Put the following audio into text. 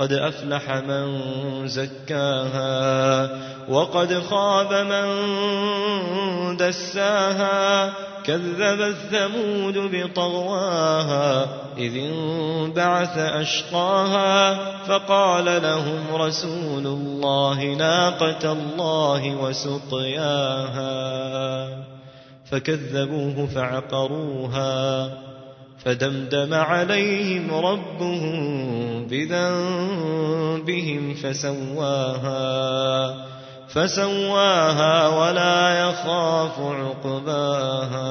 قد أفلح من زكاها وقد خاب من دساها كذبت ثمود بطغواها إذ انبعث أشقاها فقال لهم رسول الله ناقة الله وسقياها فكذبوه فعقروها فدمدم عليهم ربهم بذنبهم فسواها فسواها ولا يخاف عقباها.